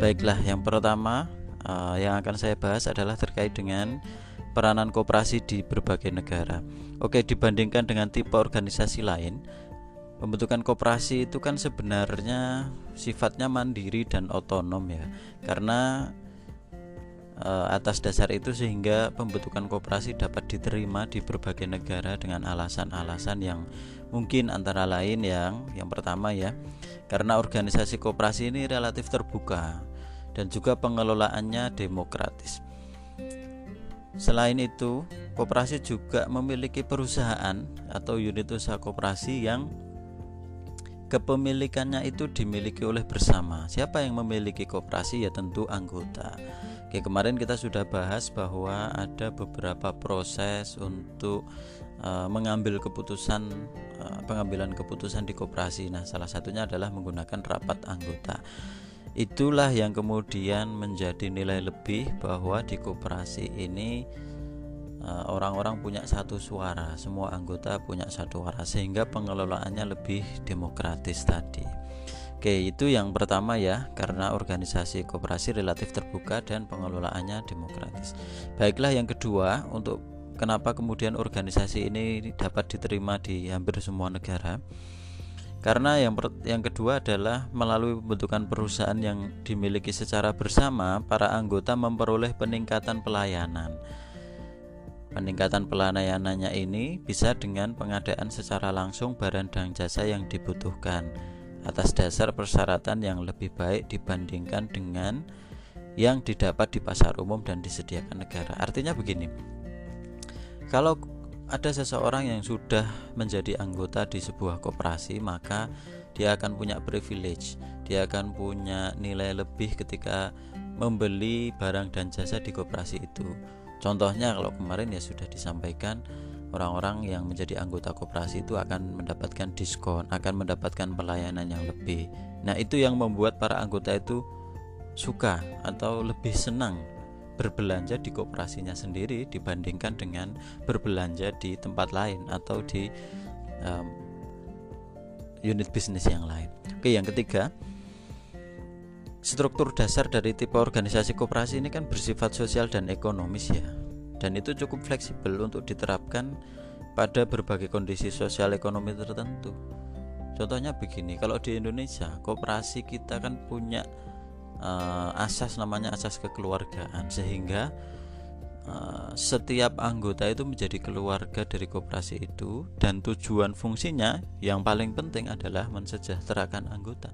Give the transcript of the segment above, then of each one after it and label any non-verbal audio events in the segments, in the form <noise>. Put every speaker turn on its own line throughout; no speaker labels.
Baiklah, yang pertama uh, yang akan saya bahas adalah terkait dengan peranan koperasi di berbagai negara. Oke, dibandingkan dengan tipe organisasi lain, pembentukan koperasi itu kan sebenarnya sifatnya mandiri dan otonom ya. Karena uh, atas dasar itu sehingga pembentukan koperasi dapat diterima di berbagai negara dengan alasan-alasan yang mungkin antara lain yang yang pertama ya, karena organisasi koperasi ini relatif terbuka dan juga pengelolaannya demokratis. Selain itu, koperasi juga memiliki perusahaan atau unit usaha koperasi yang kepemilikannya itu dimiliki oleh bersama. Siapa yang memiliki koperasi ya tentu anggota. Oke, kemarin kita sudah bahas bahwa ada beberapa proses untuk uh, mengambil keputusan uh, pengambilan keputusan di koperasi. Nah, salah satunya adalah menggunakan rapat anggota. Itulah yang kemudian menjadi nilai lebih bahwa di koperasi ini eh, orang-orang punya satu suara, semua anggota punya satu suara sehingga pengelolaannya lebih demokratis tadi. Oke, itu yang pertama ya, karena organisasi koperasi relatif terbuka dan pengelolaannya demokratis. Baiklah yang kedua, untuk kenapa kemudian organisasi ini dapat diterima di hampir semua negara? Karena yang yang kedua adalah melalui pembentukan perusahaan yang dimiliki secara bersama, para anggota memperoleh peningkatan pelayanan. Peningkatan pelayanannya ini bisa dengan pengadaan secara langsung barang dan jasa yang dibutuhkan atas dasar persyaratan yang lebih baik dibandingkan dengan yang didapat di pasar umum dan disediakan negara. Artinya begini. Kalau ada seseorang yang sudah menjadi anggota di sebuah koperasi, maka dia akan punya privilege, dia akan punya nilai lebih ketika membeli barang dan jasa di koperasi itu. Contohnya kalau kemarin ya sudah disampaikan orang-orang yang menjadi anggota koperasi itu akan mendapatkan diskon, akan mendapatkan pelayanan yang lebih. Nah, itu yang membuat para anggota itu suka atau lebih senang berbelanja di kooperasinya sendiri dibandingkan dengan berbelanja di tempat lain atau di um, unit bisnis yang lain. Oke, yang ketiga, struktur dasar dari tipe organisasi kooperasi ini kan bersifat sosial dan ekonomis ya. Dan itu cukup fleksibel untuk diterapkan pada berbagai kondisi sosial ekonomi tertentu. Contohnya begini, kalau di Indonesia, kooperasi kita kan punya uh, asas namanya asas kekeluargaan. Sehingga uh, setiap anggota itu menjadi keluarga dari koperasi itu dan tujuan fungsinya yang paling penting adalah mensejahterakan anggota.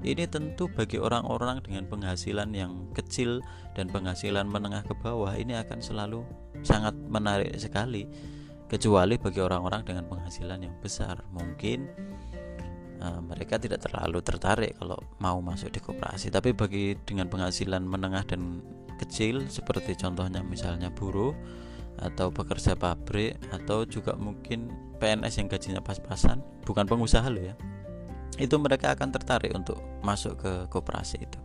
Ini tentu bagi orang-orang dengan penghasilan yang kecil dan penghasilan menengah ke bawah ini akan selalu sangat menarik sekali. Kecuali bagi orang-orang dengan penghasilan yang besar. Mungkin uh, mereka tidak terlalu tertarik kalau mau masuk di koperasi tapi bagi dengan penghasilan menengah dan kecil seperti contohnya misalnya buruh atau pekerja pabrik atau juga mungkin PNS yang gajinya pas-pasan bukan pengusaha loh ya itu mereka akan tertarik untuk masuk ke koperasi itu.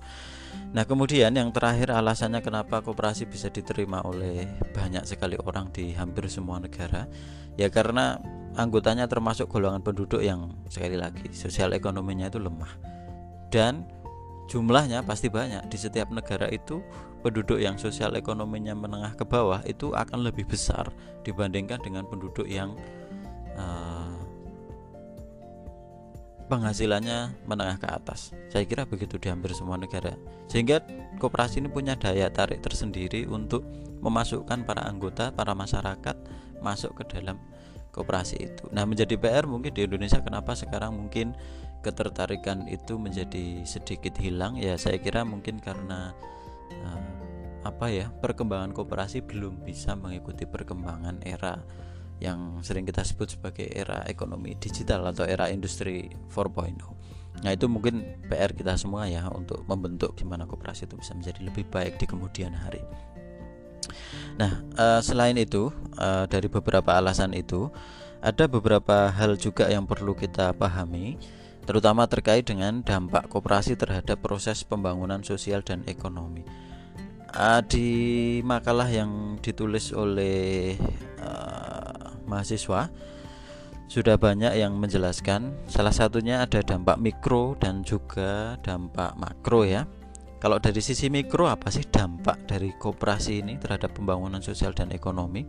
Nah, kemudian yang terakhir alasannya kenapa koperasi bisa diterima oleh banyak sekali orang di hampir semua negara, ya karena anggotanya termasuk golongan penduduk yang sekali lagi sosial ekonominya itu lemah dan jumlahnya pasti banyak di setiap negara itu penduduk yang sosial ekonominya menengah ke bawah itu akan lebih besar dibandingkan dengan penduduk yang uh, penghasilannya menengah ke atas. Saya kira begitu di hampir semua negara. Sehingga koperasi ini punya daya tarik tersendiri untuk memasukkan para anggota, para masyarakat masuk ke dalam koperasi itu. Nah, menjadi PR mungkin di Indonesia kenapa sekarang mungkin ketertarikan itu menjadi sedikit hilang ya saya kira mungkin karena uh, apa ya perkembangan koperasi belum bisa mengikuti perkembangan era yang sering kita sebut sebagai era ekonomi digital atau era industri 4.0. Nah, itu mungkin PR kita semua ya untuk membentuk gimana koperasi itu bisa menjadi lebih baik di kemudian hari. Nah, uh, selain itu, uh, dari beberapa alasan itu, ada beberapa hal juga yang perlu kita pahami, terutama terkait dengan dampak koperasi terhadap proses pembangunan sosial dan ekonomi. Uh, di makalah yang ditulis oleh uh, mahasiswa, sudah banyak yang menjelaskan. Salah satunya ada dampak mikro dan juga dampak makro ya. Kalau dari sisi mikro apa sih dampak dari koperasi ini terhadap pembangunan sosial dan ekonomi?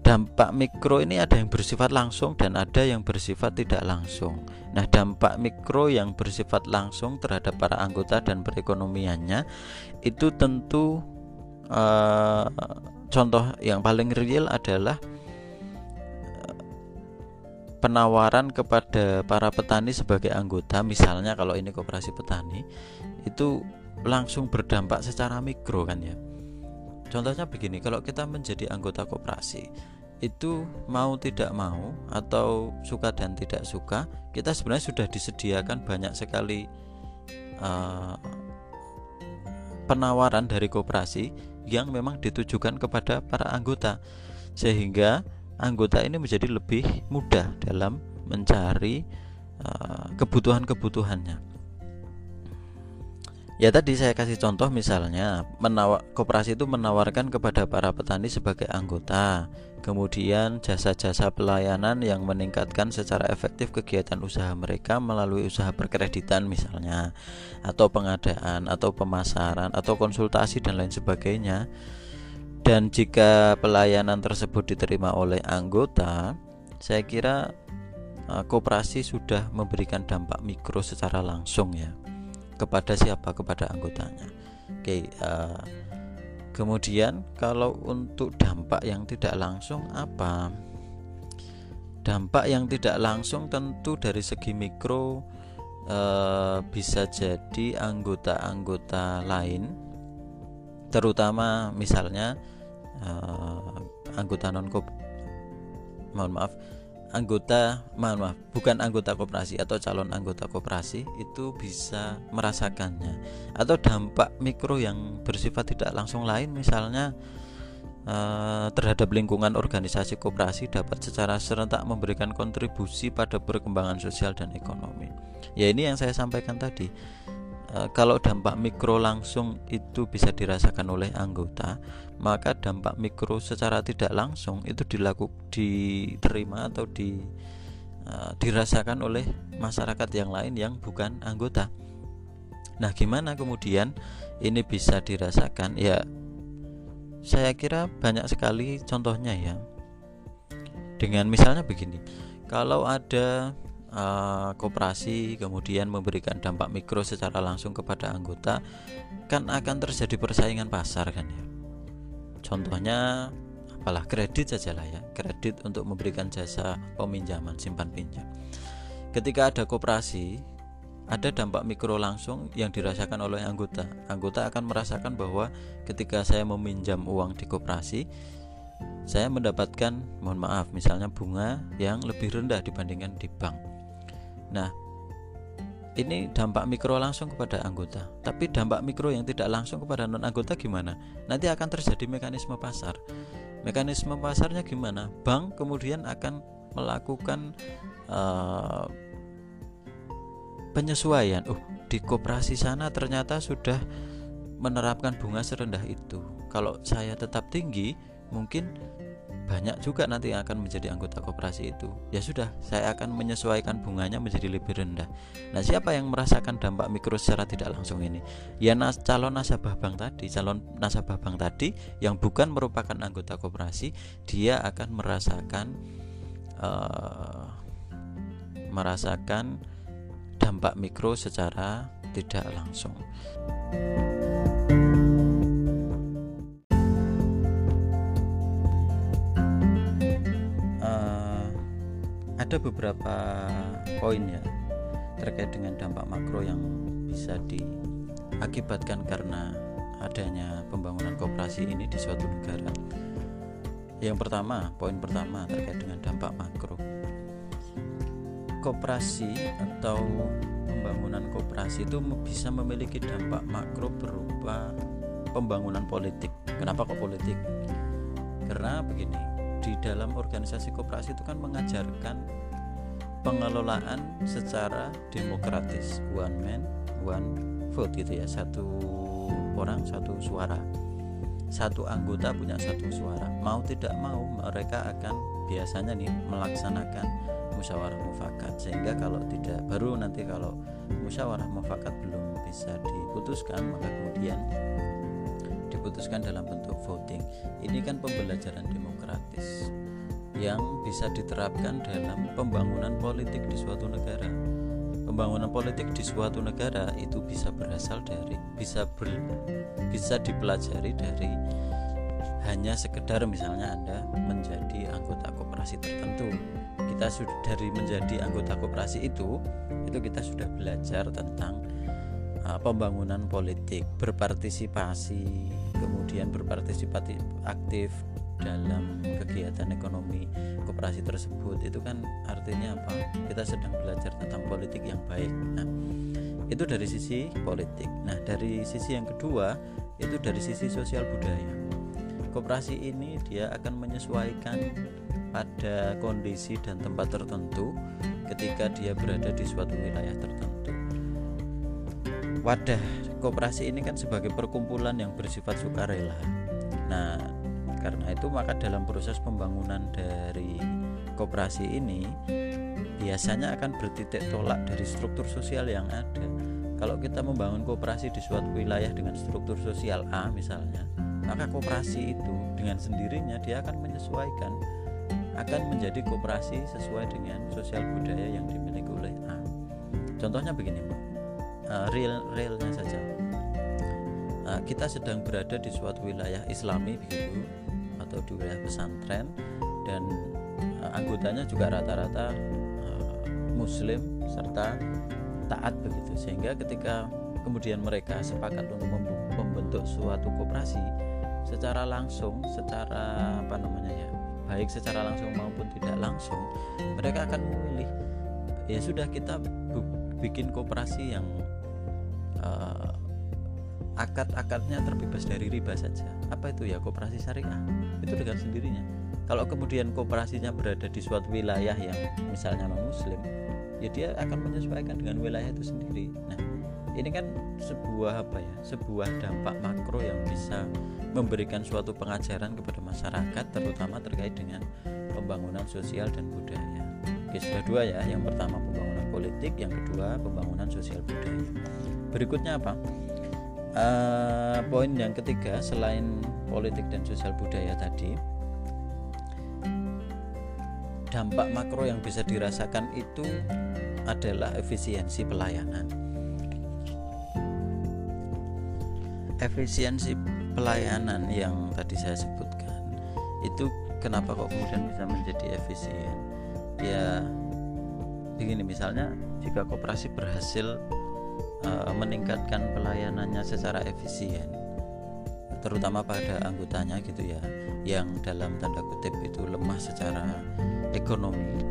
Dampak mikro ini ada yang bersifat langsung dan ada yang bersifat tidak langsung. Nah, dampak mikro yang bersifat langsung terhadap para anggota dan perekonomiannya itu tentu uh, contoh yang paling real adalah eh, penawaran kepada para petani sebagai anggota misalnya kalau ini koperasi petani itu langsung berdampak secara mikro kan ya Contohnya begini, kalau kita menjadi anggota koperasi, itu mau tidak mau atau suka dan tidak suka, kita sebenarnya sudah disediakan banyak sekali uh, penawaran dari koperasi yang memang ditujukan kepada para anggota, sehingga anggota ini menjadi lebih mudah dalam mencari uh, kebutuhan-kebutuhannya. Ya tadi saya kasih contoh misalnya menawar, koperasi itu menawarkan kepada para petani sebagai anggota. Kemudian jasa-jasa pelayanan yang meningkatkan secara efektif kegiatan usaha mereka melalui usaha perkreditan misalnya Atau pengadaan atau pemasaran atau konsultasi dan lain sebagainya. Dan jika pelayanan tersebut diterima oleh anggota Saya kira eh, koperasi sudah memberikan dampak mikro secara langsung ya kepada siapa? Kepada anggotanya. Oke uh, kemudian kalau untuk dampak yang tidak langsung apa? Dampak yang tidak langsung tentu dari segi mikro uh, bisa jadi anggota-anggota lain terutama misalnya uh, anggota non mohon maaf anggota maaf, maaf bukan anggota koperasi atau calon anggota koperasi itu bisa merasakannya. Atau dampak mikro yang bersifat tidak langsung lain misalnya eh, terhadap lingkungan organisasi koperasi dapat secara serentak memberikan kontribusi pada perkembangan sosial dan ekonomi. Ya ini yang saya sampaikan tadi kalau dampak mikro langsung itu bisa dirasakan oleh anggota, maka dampak mikro secara tidak langsung itu dilakukan diterima atau di uh, dirasakan oleh masyarakat yang lain yang bukan anggota. Nah, gimana kemudian ini bisa dirasakan? Ya, saya kira banyak sekali contohnya ya. Dengan misalnya begini, kalau ada uh, koperasi kemudian memberikan dampak mikro secara langsung kepada anggota kan akan terjadi persaingan pasar kan ya. Contohnya apalah kredit saja lah ya. Kredit untuk memberikan jasa peminjaman simpan pinjam. Ketika ada koperasi ada dampak mikro langsung yang dirasakan oleh anggota. Anggota akan merasakan bahwa ketika saya meminjam uang di koperasi saya mendapatkan mohon maaf misalnya bunga yang lebih rendah dibandingkan di bank Nah, ini dampak mikro langsung kepada anggota. Tapi dampak mikro yang tidak langsung kepada non anggota gimana? Nanti akan terjadi mekanisme pasar. Mekanisme pasarnya gimana? Bank kemudian akan melakukan uh, penyesuaian. Oh, di koperasi sana ternyata sudah menerapkan bunga serendah itu. Kalau saya tetap tinggi, mungkin banyak juga nanti yang akan menjadi anggota koperasi itu. Ya sudah saya akan menyesuaikan bunganya menjadi lebih rendah. Nah siapa yang merasakan dampak mikro secara tidak langsung ini? Ya nas calon nasabah bank tadi calon nasabah bank tadi yang bukan merupakan anggota koperasi dia akan merasakan uh, merasakan dampak mikro secara tidak langsung. Ada beberapa poin ya terkait dengan dampak makro yang bisa diakibatkan karena adanya pembangunan kooperasi ini di suatu negara. Yang pertama, poin pertama terkait dengan dampak makro. Kooperasi atau pembangunan kooperasi itu bisa memiliki dampak makro berupa pembangunan politik. Kenapa kok politik? Karena begini, di dalam organisasi koperasi itu kan mengajarkan pengelolaan secara demokratis. One man one vote gitu ya. Satu orang satu suara. Satu anggota punya satu suara. Mau tidak mau mereka akan biasanya nih melaksanakan musyawarah mufakat. Sehingga kalau tidak baru nanti kalau musyawarah mufakat belum bisa diputuskan maka kemudian diputuskan dalam bentuk voting. Ini kan pembelajaran demokratis yang bisa diterapkan dalam pembangunan politik di suatu negara. Pembangunan politik di suatu negara itu bisa berasal dari bisa ber, bisa dipelajari dari hanya sekedar misalnya Anda menjadi anggota koperasi tertentu. Kita sudah dari menjadi anggota koperasi itu itu kita sudah belajar tentang uh, pembangunan politik berpartisipasi kemudian berpartisipasi aktif dalam kegiatan ekonomi koperasi tersebut itu kan artinya apa kita sedang belajar tentang politik yang baik nah itu dari sisi politik nah dari sisi yang kedua itu dari sisi sosial budaya Koperasi ini dia akan menyesuaikan pada kondisi dan tempat tertentu ketika dia berada di suatu wilayah tertentu. Wadah koperasi ini kan sebagai perkumpulan yang bersifat sukarela. Nah, karena itu maka dalam proses pembangunan dari koperasi ini biasanya akan bertitik tolak dari struktur sosial yang ada. Kalau kita membangun koperasi di suatu wilayah dengan struktur sosial A misalnya, maka kooperasi itu dengan sendirinya dia akan menyesuaikan akan menjadi kooperasi sesuai dengan sosial budaya yang dimiliki oleh A. Contohnya begini, uh, real realnya saja. Uh, kita sedang berada di suatu wilayah Islami begitu atau di wilayah pesantren dan uh, anggotanya juga rata-rata uh, Muslim serta taat begitu. Sehingga ketika kemudian mereka sepakat untuk membentuk suatu koperasi secara langsung secara apa namanya ya baik secara langsung maupun tidak langsung mereka akan memilih ya sudah kita bikin kooperasi yang uh, akad-akadnya terbebas dari riba saja apa itu ya kooperasi syariah itu dengan sendirinya kalau kemudian kooperasinya berada di suatu wilayah yang misalnya non muslim ya dia akan menyesuaikan dengan wilayah itu sendiri nah ini kan sebuah apa ya sebuah dampak makro yang bisa memberikan suatu pengajaran kepada masyarakat terutama terkait dengan pembangunan sosial dan budaya. Oke, sudah dua ya. Yang pertama pembangunan politik, yang kedua pembangunan sosial budaya. Berikutnya apa? Uh, poin yang ketiga selain politik dan sosial budaya tadi, dampak makro yang bisa dirasakan itu adalah efisiensi pelayanan. Efisiensi pelayanan yang tadi saya sebutkan itu kenapa kok kemudian bisa menjadi efisien ya begini misalnya jika koperasi berhasil uh, meningkatkan pelayanannya secara efisien terutama pada anggotanya gitu ya yang dalam tanda kutip itu lemah secara ekonomi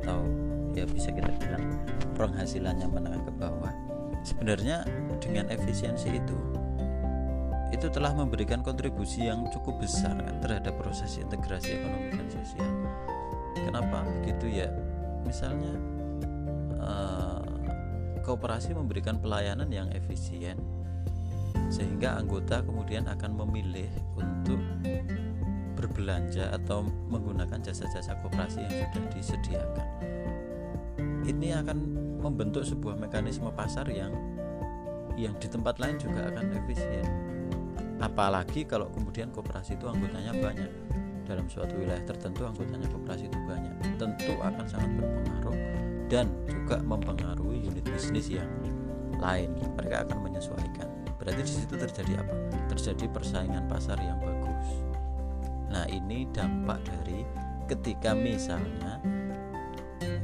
atau ya bisa kita bilang penghasilannya menengah ke bawah sebenarnya dengan efisiensi itu itu telah memberikan kontribusi yang cukup besar terhadap proses integrasi ekonomi dan sosial. Kenapa begitu ya? Misalnya uh, kooperasi memberikan pelayanan yang efisien sehingga anggota kemudian akan memilih untuk berbelanja atau menggunakan jasa-jasa kooperasi yang sudah disediakan. Ini akan membentuk sebuah mekanisme pasar yang yang di tempat lain juga akan efisien. Apalagi kalau kemudian koperasi itu anggotanya banyak. Dalam suatu wilayah tertentu anggotanya koperasi itu banyak. Tentu akan sangat berpengaruh dan juga mempengaruhi unit bisnis yang lain. Mereka akan menyesuaikan. Berarti di situ terjadi apa? Terjadi persaingan pasar yang bagus. Nah ini dampak dari ketika misalnya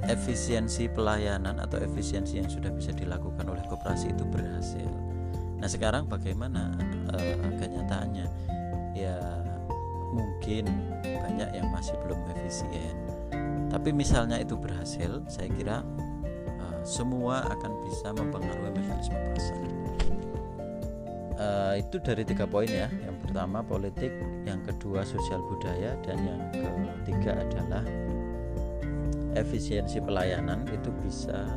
efisiensi pelayanan atau efisiensi yang sudah bisa dilakukan oleh koperasi itu berhasil. Nah sekarang bagaimana uh, kenyataannya? Ya mungkin banyak yang masih belum efisien. Tapi misalnya itu berhasil, saya kira uh, semua akan bisa mempengaruhi mekanisme pasar. Uh, itu dari tiga poin ya. Yang pertama politik, yang kedua sosial budaya, dan yang ketiga adalah efisiensi pelayanan itu bisa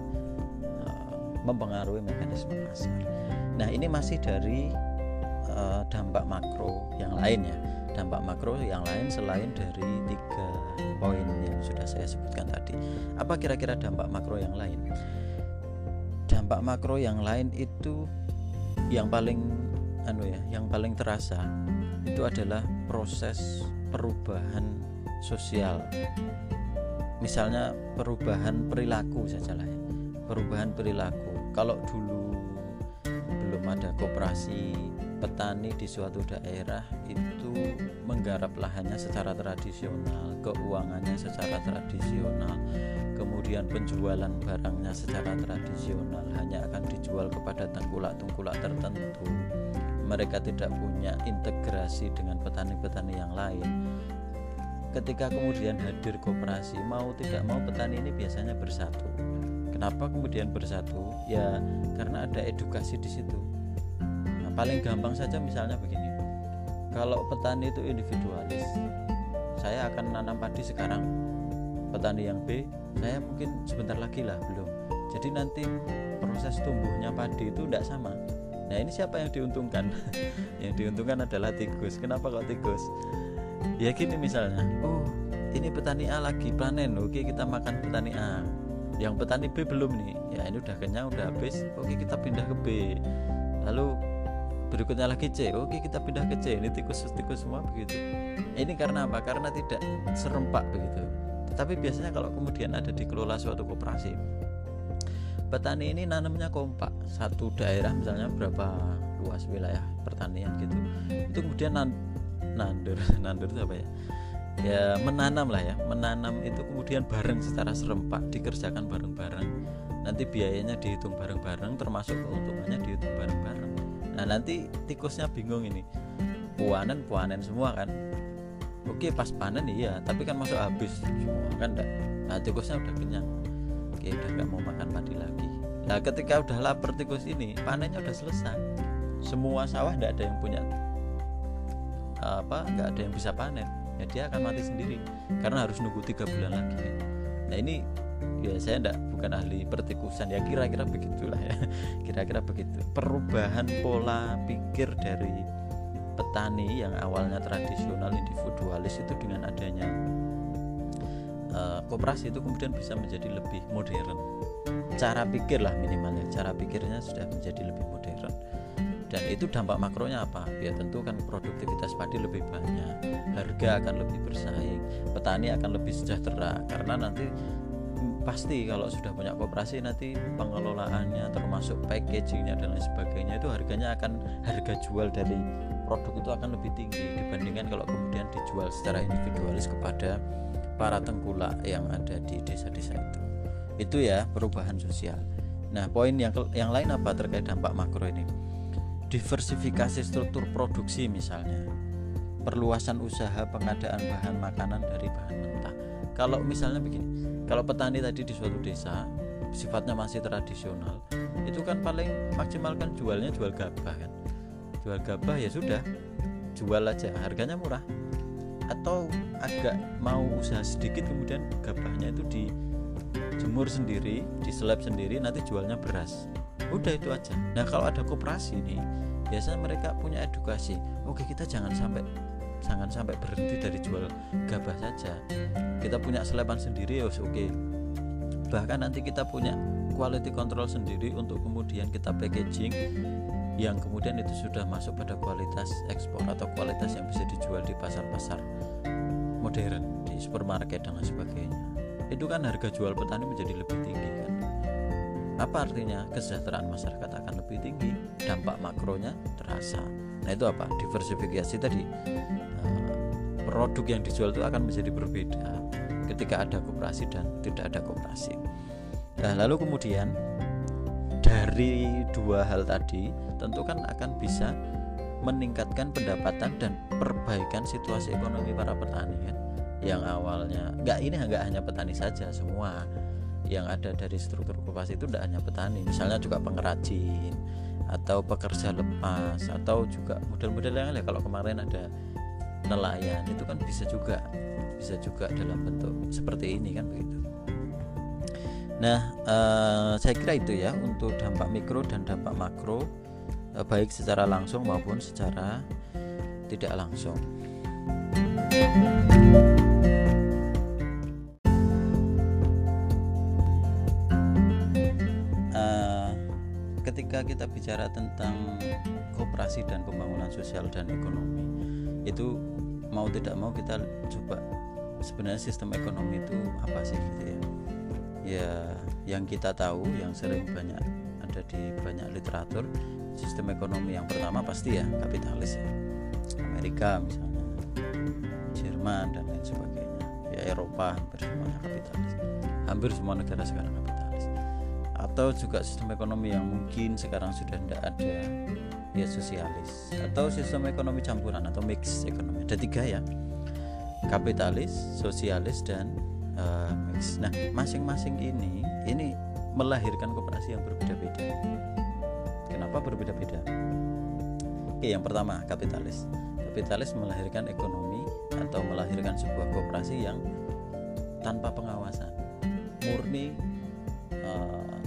uh, mempengaruhi mekanisme pasar. Nah, ini masih dari uh, dampak makro yang lain ya. Dampak makro yang lain selain dari tiga poin yang sudah saya sebutkan tadi. Apa kira-kira dampak makro yang lain? Dampak makro yang lain itu yang paling anu ya, yang paling terasa itu adalah proses perubahan sosial. Misalnya perubahan perilaku saja lah ya. Perubahan perilaku. Kalau dulu belum ada koperasi petani di suatu daerah itu menggarap lahannya secara tradisional, keuangannya secara tradisional, kemudian penjualan barangnya secara tradisional hanya akan dijual kepada tengkulak-tengkulak tertentu. Mereka tidak punya integrasi dengan petani-petani yang lain. Ketika kemudian hadir koperasi, mau tidak mau petani ini biasanya bersatu. Kenapa kemudian bersatu? Ya karena ada edukasi di situ paling gampang saja misalnya begini. Kalau petani itu individualis saya akan nanam padi sekarang. Petani yang B saya mungkin sebentar lagi lah belum. Jadi nanti proses tumbuhnya padi itu tidak sama. Nah ini siapa yang diuntungkan? <laughs> Yang diuntungkan adalah tikus. Kenapa kok tikus? Ya gini misalnya. Oh ini petani A lagi panen. Oke kita makan petani A. Yang petani B belum nih. Ya ini udah kenyang udah habis. Oke kita pindah ke B. Lalu berikutnya lagi C oke kita pindah ke C ini tikus-tikus semua begitu. Ini karena apa? Karena tidak serempak begitu. Tetapi biasanya kalau kemudian ada dikelola suatu koperasi petani ini nanamnya kompak. Satu daerah misalnya berapa luas wilayah pertanian gitu. Itu kemudian nan nandur. <laughs> Nandur itu apa ya? Ya menanam lah ya. Menanam itu kemudian bareng secara serempak. Dikerjakan bareng-bareng. Nanti biayanya dihitung bareng-bareng termasuk keuntungannya dihitung bareng-bareng nah nanti tikusnya bingung ini. Puanen puanen semua kan. Oke pas panen iya tapi kan masuk habis semua kan enggak nah tikusnya udah kenyang. Oke udah nggak mau makan padi lagi. Nah ketika udah lapar tikus ini panennya udah selesai. Semua sawah enggak ada yang punya apa nggak ada yang bisa panen. Ya dia akan mati sendiri karena harus nunggu tiga bulan lagi. Nah ini ya saya enggak bukan ahli pertikusan ya kira-kira begitulah ya. <laughs> Kira-kira begitu. Perubahan pola pikir dari petani yang awalnya tradisional individualis itu dengan adanya uh, koperasi itu kemudian bisa menjadi lebih modern. Cara pikir lah minimalnya cara pikirnya sudah menjadi lebih modern. Dan itu dampak makronya apa? Ya tentu kan produktivitas padi lebih banyak harga akan lebih bersaing petani akan lebih sejahtera. Karena nanti pasti kalau sudah punya koperasi nanti pengelolaannya termasuk packagingnya dan lain sebagainya itu harganya akan harga jual dari produk itu akan lebih tinggi dibandingkan kalau kemudian dijual secara individualis kepada para tengkulak yang ada di desa-desa itu. Itu ya perubahan sosial. Nah poin yang yang lain apa terkait dampak makro ini? Diversifikasi struktur produksi misalnya. Perluasan usaha pengadaan bahan makanan dari bahan mentah. Kalau misalnya begini kalau petani tadi di suatu desa sifatnya masih tradisional itu kan paling maksimalkan jualnya jual gabah kan. Jual gabah ya sudah jual aja harganya murah. Atau agak mau usaha sedikit kemudian gabahnya itu dijemur sendiri diseleb sendiri nanti jualnya beras. Udah itu aja. Nah kalau ada koperasi nih biasanya mereka punya edukasi. Oke kita jangan sampai jangan sampai berhenti dari jual gabah saja. Kita punya selepan sendiri ya oke. Okay. bahkan nanti kita punya quality control sendiri untuk kemudian kita packaging yang kemudian itu sudah masuk pada kualitas ekspor atau kualitas yang bisa dijual di pasar-pasar modern di supermarket dan lain sebagainya. Itu kan harga jual petani menjadi lebih tinggi kan? Apa artinya kesejahteraan masyarakat akan lebih tinggi? Dampak makronya terasa. Nah itu apa? Diversifikasi tadi produk yang dijual itu akan menjadi berbeda ketika ada koperasi dan tidak ada koperasi. Nah, lalu kemudian dari dua hal tadi tentu kan akan bisa meningkatkan pendapatan dan perbaikan situasi ekonomi para petani kan yang awalnya nggak ini nggak hanya petani saja semua yang ada dari struktur koperasi itu tidak hanya petani misalnya juga pengrajin atau pekerja lepas atau juga model-model yang lain kalau kemarin ada nelayan itu kan bisa juga bisa juga dalam bentuk seperti ini kan begitu. Nah eh, saya kira itu ya untuk dampak mikro dan dampak makro eh, baik secara langsung maupun secara tidak langsung. Uh, ketika kita bicara tentang kooperasi dan pembangunan sosial dan ekonomi itu mau tidak mau kita coba sebenarnya sistem ekonomi itu apa sih gitu ya? Ya yang kita tahu yang sering banyak ada di banyak literatur sistem ekonomi yang pertama pasti ya kapitalis ya. Amerika misalnya Jerman dan lain sebagainya. Ya Eropa hampir semuanya kapitalis. Hampir semua negara sekarang kapitalis. Atau juga sistem ekonomi yang mungkin sekarang sudah tidak ada ya sosialis atau sistem ekonomi campuran atau mix ekonomi. Ada tiga ya. Kapitalis sosialis dan uh, mix. Nah masing-masing ini ini melahirkan kooperasi yang berbeda-beda. Kenapa berbeda-beda? Oke yang pertama kapitalis. Kapitalis melahirkan ekonomi atau melahirkan sebuah kooperasi yang tanpa pengawasan murni uh,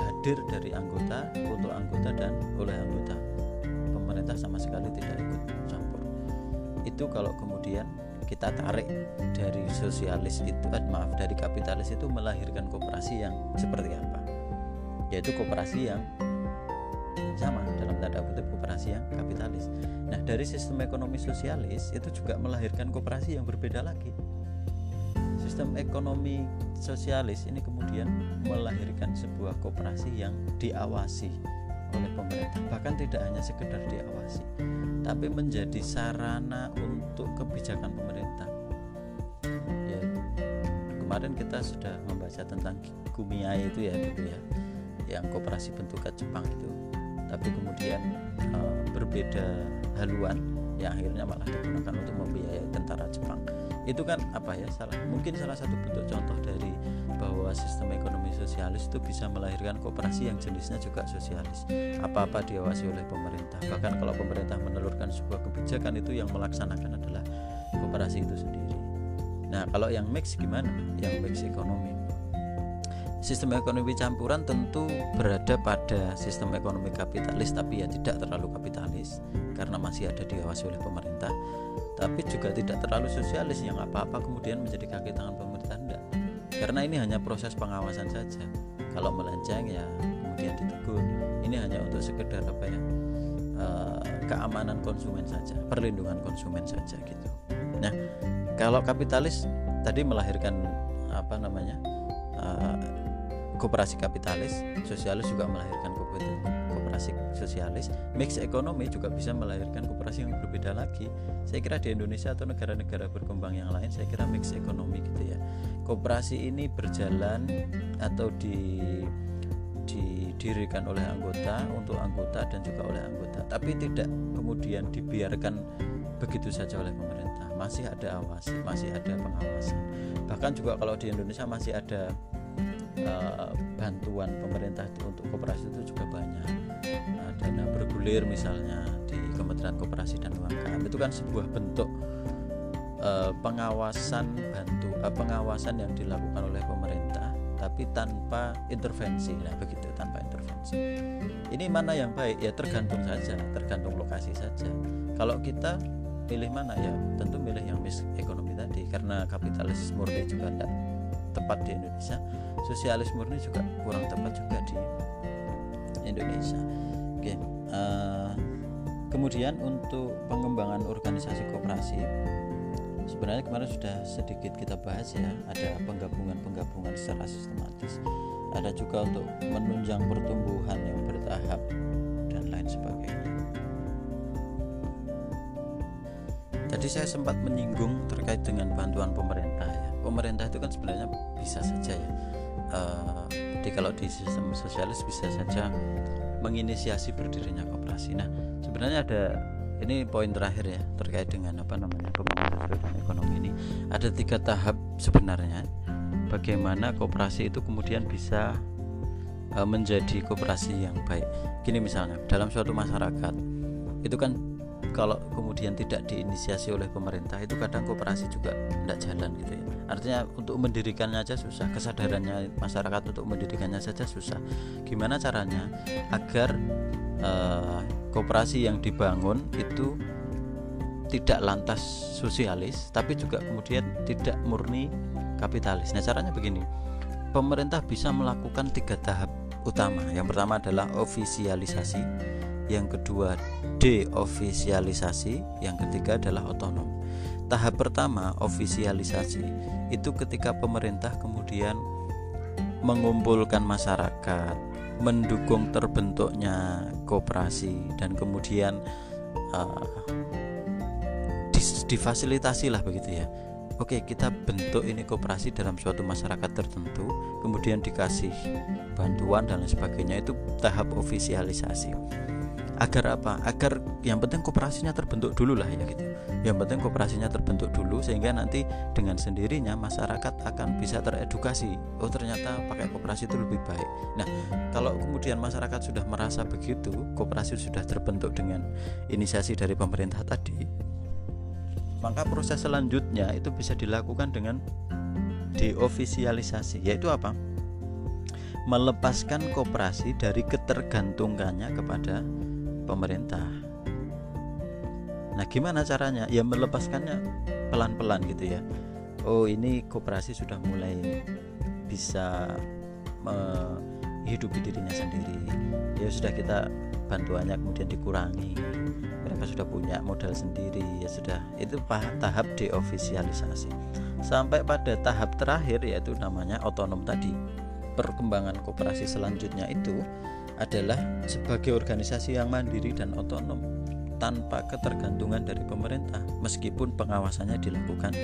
hadir dari anggota untuk anggota dan oleh anggota pemerintah sama sekali tidak ikut campur itu kalau kemudian kita tarik dari sosialis itu eh, maaf dari kapitalis itu melahirkan kooperasi yang seperti apa yaitu kooperasi yang sama dalam tanda kutip kooperasi yang kapitalis. Nah, dari sistem ekonomi sosialis itu juga melahirkan kooperasi yang berbeda lagi. Sistem ekonomi sosialis ini kemudian melahirkan sebuah kooperasi yang diawasi oleh pemerintah, bahkan tidak hanya sekedar diawasi, tapi menjadi sarana untuk kebijakan pemerintah. Ya, kemarin kita sudah membaca tentang Kumiai itu ya, gitu ya, yang kooperasi bentukan Jepang itu. Tapi kemudian uh, berbeda haluan yang akhirnya malah digunakan untuk membiayai tentara Jepang. Itu kan apa ya salah mungkin salah satu bentuk contoh dari bahwa sistem ekonomi sosialis itu bisa melahirkan kooperasi yang jenisnya juga sosialis. Apa-apa diawasi oleh pemerintah. Bahkan kalau pemerintah menelurkan sebuah kebijakan itu yang melaksanakan adalah kooperasi itu sendiri. Nah kalau yang mix gimana? Yang mix ekonomi. Sistem ekonomi campuran tentu berada pada sistem ekonomi kapitalis tapi ya tidak terlalu kapitalis karena masih ada diawasi oleh pemerintah. Tapi juga tidak terlalu sosialis yang apa-apa kemudian menjadi kaki tangan pemerintah karena ini hanya proses pengawasan saja kalau melenceng ya kemudian ditegur ini hanya untuk sekedar apa ya uh, keamanan konsumen saja perlindungan konsumen saja gitu nah kalau kapitalis tadi melahirkan apa namanya uh, koperasi kapitalis, sosialis juga melahirkan koperasi sosialis, mix ekonomi juga bisa melahirkan koperasi yang berbeda lagi. Saya kira di Indonesia atau negara-negara berkembang yang lain, saya kira mix ekonomi gitu ya. Koperasi ini berjalan atau di didirikan oleh anggota untuk anggota dan juga oleh anggota, tapi tidak kemudian dibiarkan begitu saja oleh pemerintah. Masih ada awasi, masih ada pengawasan. Bahkan juga kalau di Indonesia masih ada uh, bantuan pemerintah untuk koperasi itu juga banyak uh, dana bergulir misalnya di Kementerian Koperasi dan UMKM itu kan sebuah bentuk uh, pengawasan bantu uh, pengawasan yang dilakukan oleh pemerintah tapi tanpa intervensi. Nah begitu tanpa intervensi. Ini mana yang baik? Ya tergantung saja tergantung lokasi saja. Kalau kita pilih mana? Ya tentu milih yang mis ekonomi tadi karena kapitalis murni juga tidak tepat di Indonesia. Sosialis murni juga kurang tepat juga di Indonesia. Oke uh, kemudian untuk pengembangan organisasi koperasi sebenarnya kemarin sudah sedikit kita bahas ya ada penggabungan-penggabungan secara sistematis. Ada juga untuk menunjang pertumbuhan yang bertahap dan lain sebagainya. Tadi saya sempat menyinggung terkait dengan bantuan pemerintah ya. Pemerintah itu kan sebenarnya bisa saja ya uh, jadi kalau di sistem sosialis bisa saja menginisiasi berdirinya koperasi. Nah sebenarnya ada ini poin terakhir ya terkait dengan apa namanya ekonomi ini. Ada tiga tahap sebenarnya. Bagaimana koperasi itu kemudian bisa uh, menjadi koperasi yang baik. Gini misalnya dalam suatu masyarakat itu kan kalau kemudian tidak diinisiasi oleh pemerintah itu kadang koperasi juga tidak jalan gitu ya. Artinya untuk mendirikannya aja susah kesadarannya masyarakat untuk mendirikannya saja susah. Gimana caranya agar uh, koperasi yang dibangun itu tidak lantas sosialis tapi juga kemudian tidak murni kapitalis. Nah, caranya begini. Pemerintah bisa melakukan tiga tahap utama. Yang pertama adalah ofisialisasi, yang kedua deofisialisasi, yang ketiga adalah otonom. Tahap pertama ofisialisasi itu ketika pemerintah kemudian mengumpulkan masyarakat, mendukung terbentuknya koperasi dan kemudian uh, difasilitasi lah begitu ya. Oke kita bentuk ini koperasi dalam suatu masyarakat tertentu kemudian dikasih bantuan dan lain sebagainya itu tahap ofisialisasi. Agar apa? Agar yang penting kooperasinya terbentuk dulu lah ya gitu. Yang penting kooperasinya terbentuk dulu sehingga nanti dengan sendirinya masyarakat akan bisa teredukasi oh ternyata pakai kooperasi itu lebih baik. Nah kalau kemudian masyarakat sudah merasa begitu kooperasi sudah terbentuk dengan inisiasi dari pemerintah tadi maka proses selanjutnya itu bisa dilakukan dengan deofisialisasi yaitu apa melepaskan kooperasi dari ketergantungannya kepada pemerintah. Nah, gimana caranya? Ya melepaskannya pelan-pelan gitu ya. Oh, ini koperasi sudah mulai bisa menghidupi dirinya sendiri. Ya sudah kita bantuannya kemudian dikurangi. Mereka sudah punya modal sendiri, ya sudah. Itu tahap deofisialisasi. Sampai pada tahap terakhir yaitu namanya otonom tadi. Perkembangan koperasi selanjutnya itu adalah sebagai organisasi yang mandiri dan otonom tanpa ketergantungan dari pemerintah meskipun pengawasannya dilakukan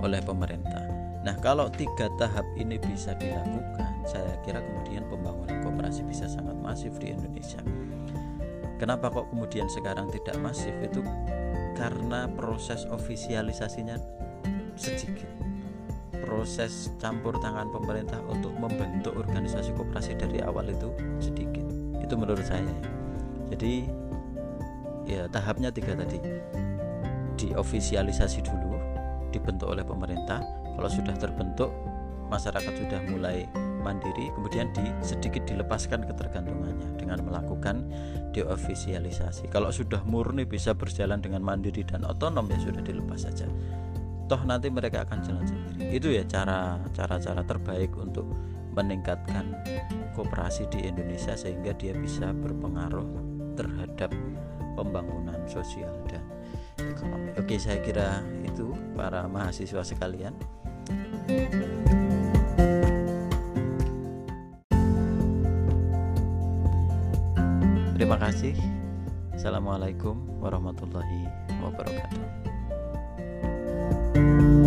oleh pemerintah. Nah, kalau tiga tahap ini bisa dilakukan, saya kira kemudian pembangunan kooperasi bisa sangat masif di Indonesia. Kenapa kok kemudian sekarang tidak masif? Itu karena proses ofisialisasinya sedikit. Proses campur tangan pemerintah untuk membentuk organisasi kooperasi dari awal itu sedikit itu menurut saya jadi ya tahapnya tiga tadi diofisialisasi dulu dibentuk oleh pemerintah kalau sudah terbentuk masyarakat sudah mulai mandiri kemudian di, sedikit dilepaskan ketergantungannya dengan melakukan deofisialisasi kalau sudah murni bisa berjalan dengan mandiri dan otonom ya sudah dilepas saja toh nanti mereka akan jalan sendiri itu ya cara cara cara terbaik untuk meningkatkan kooperasi di Indonesia sehingga dia bisa berpengaruh terhadap pembangunan sosial dan ekonomi. Oke, saya kira itu para mahasiswa sekalian. Terima kasih. Assalamualaikum warahmatullahi wabarakatuh. thank you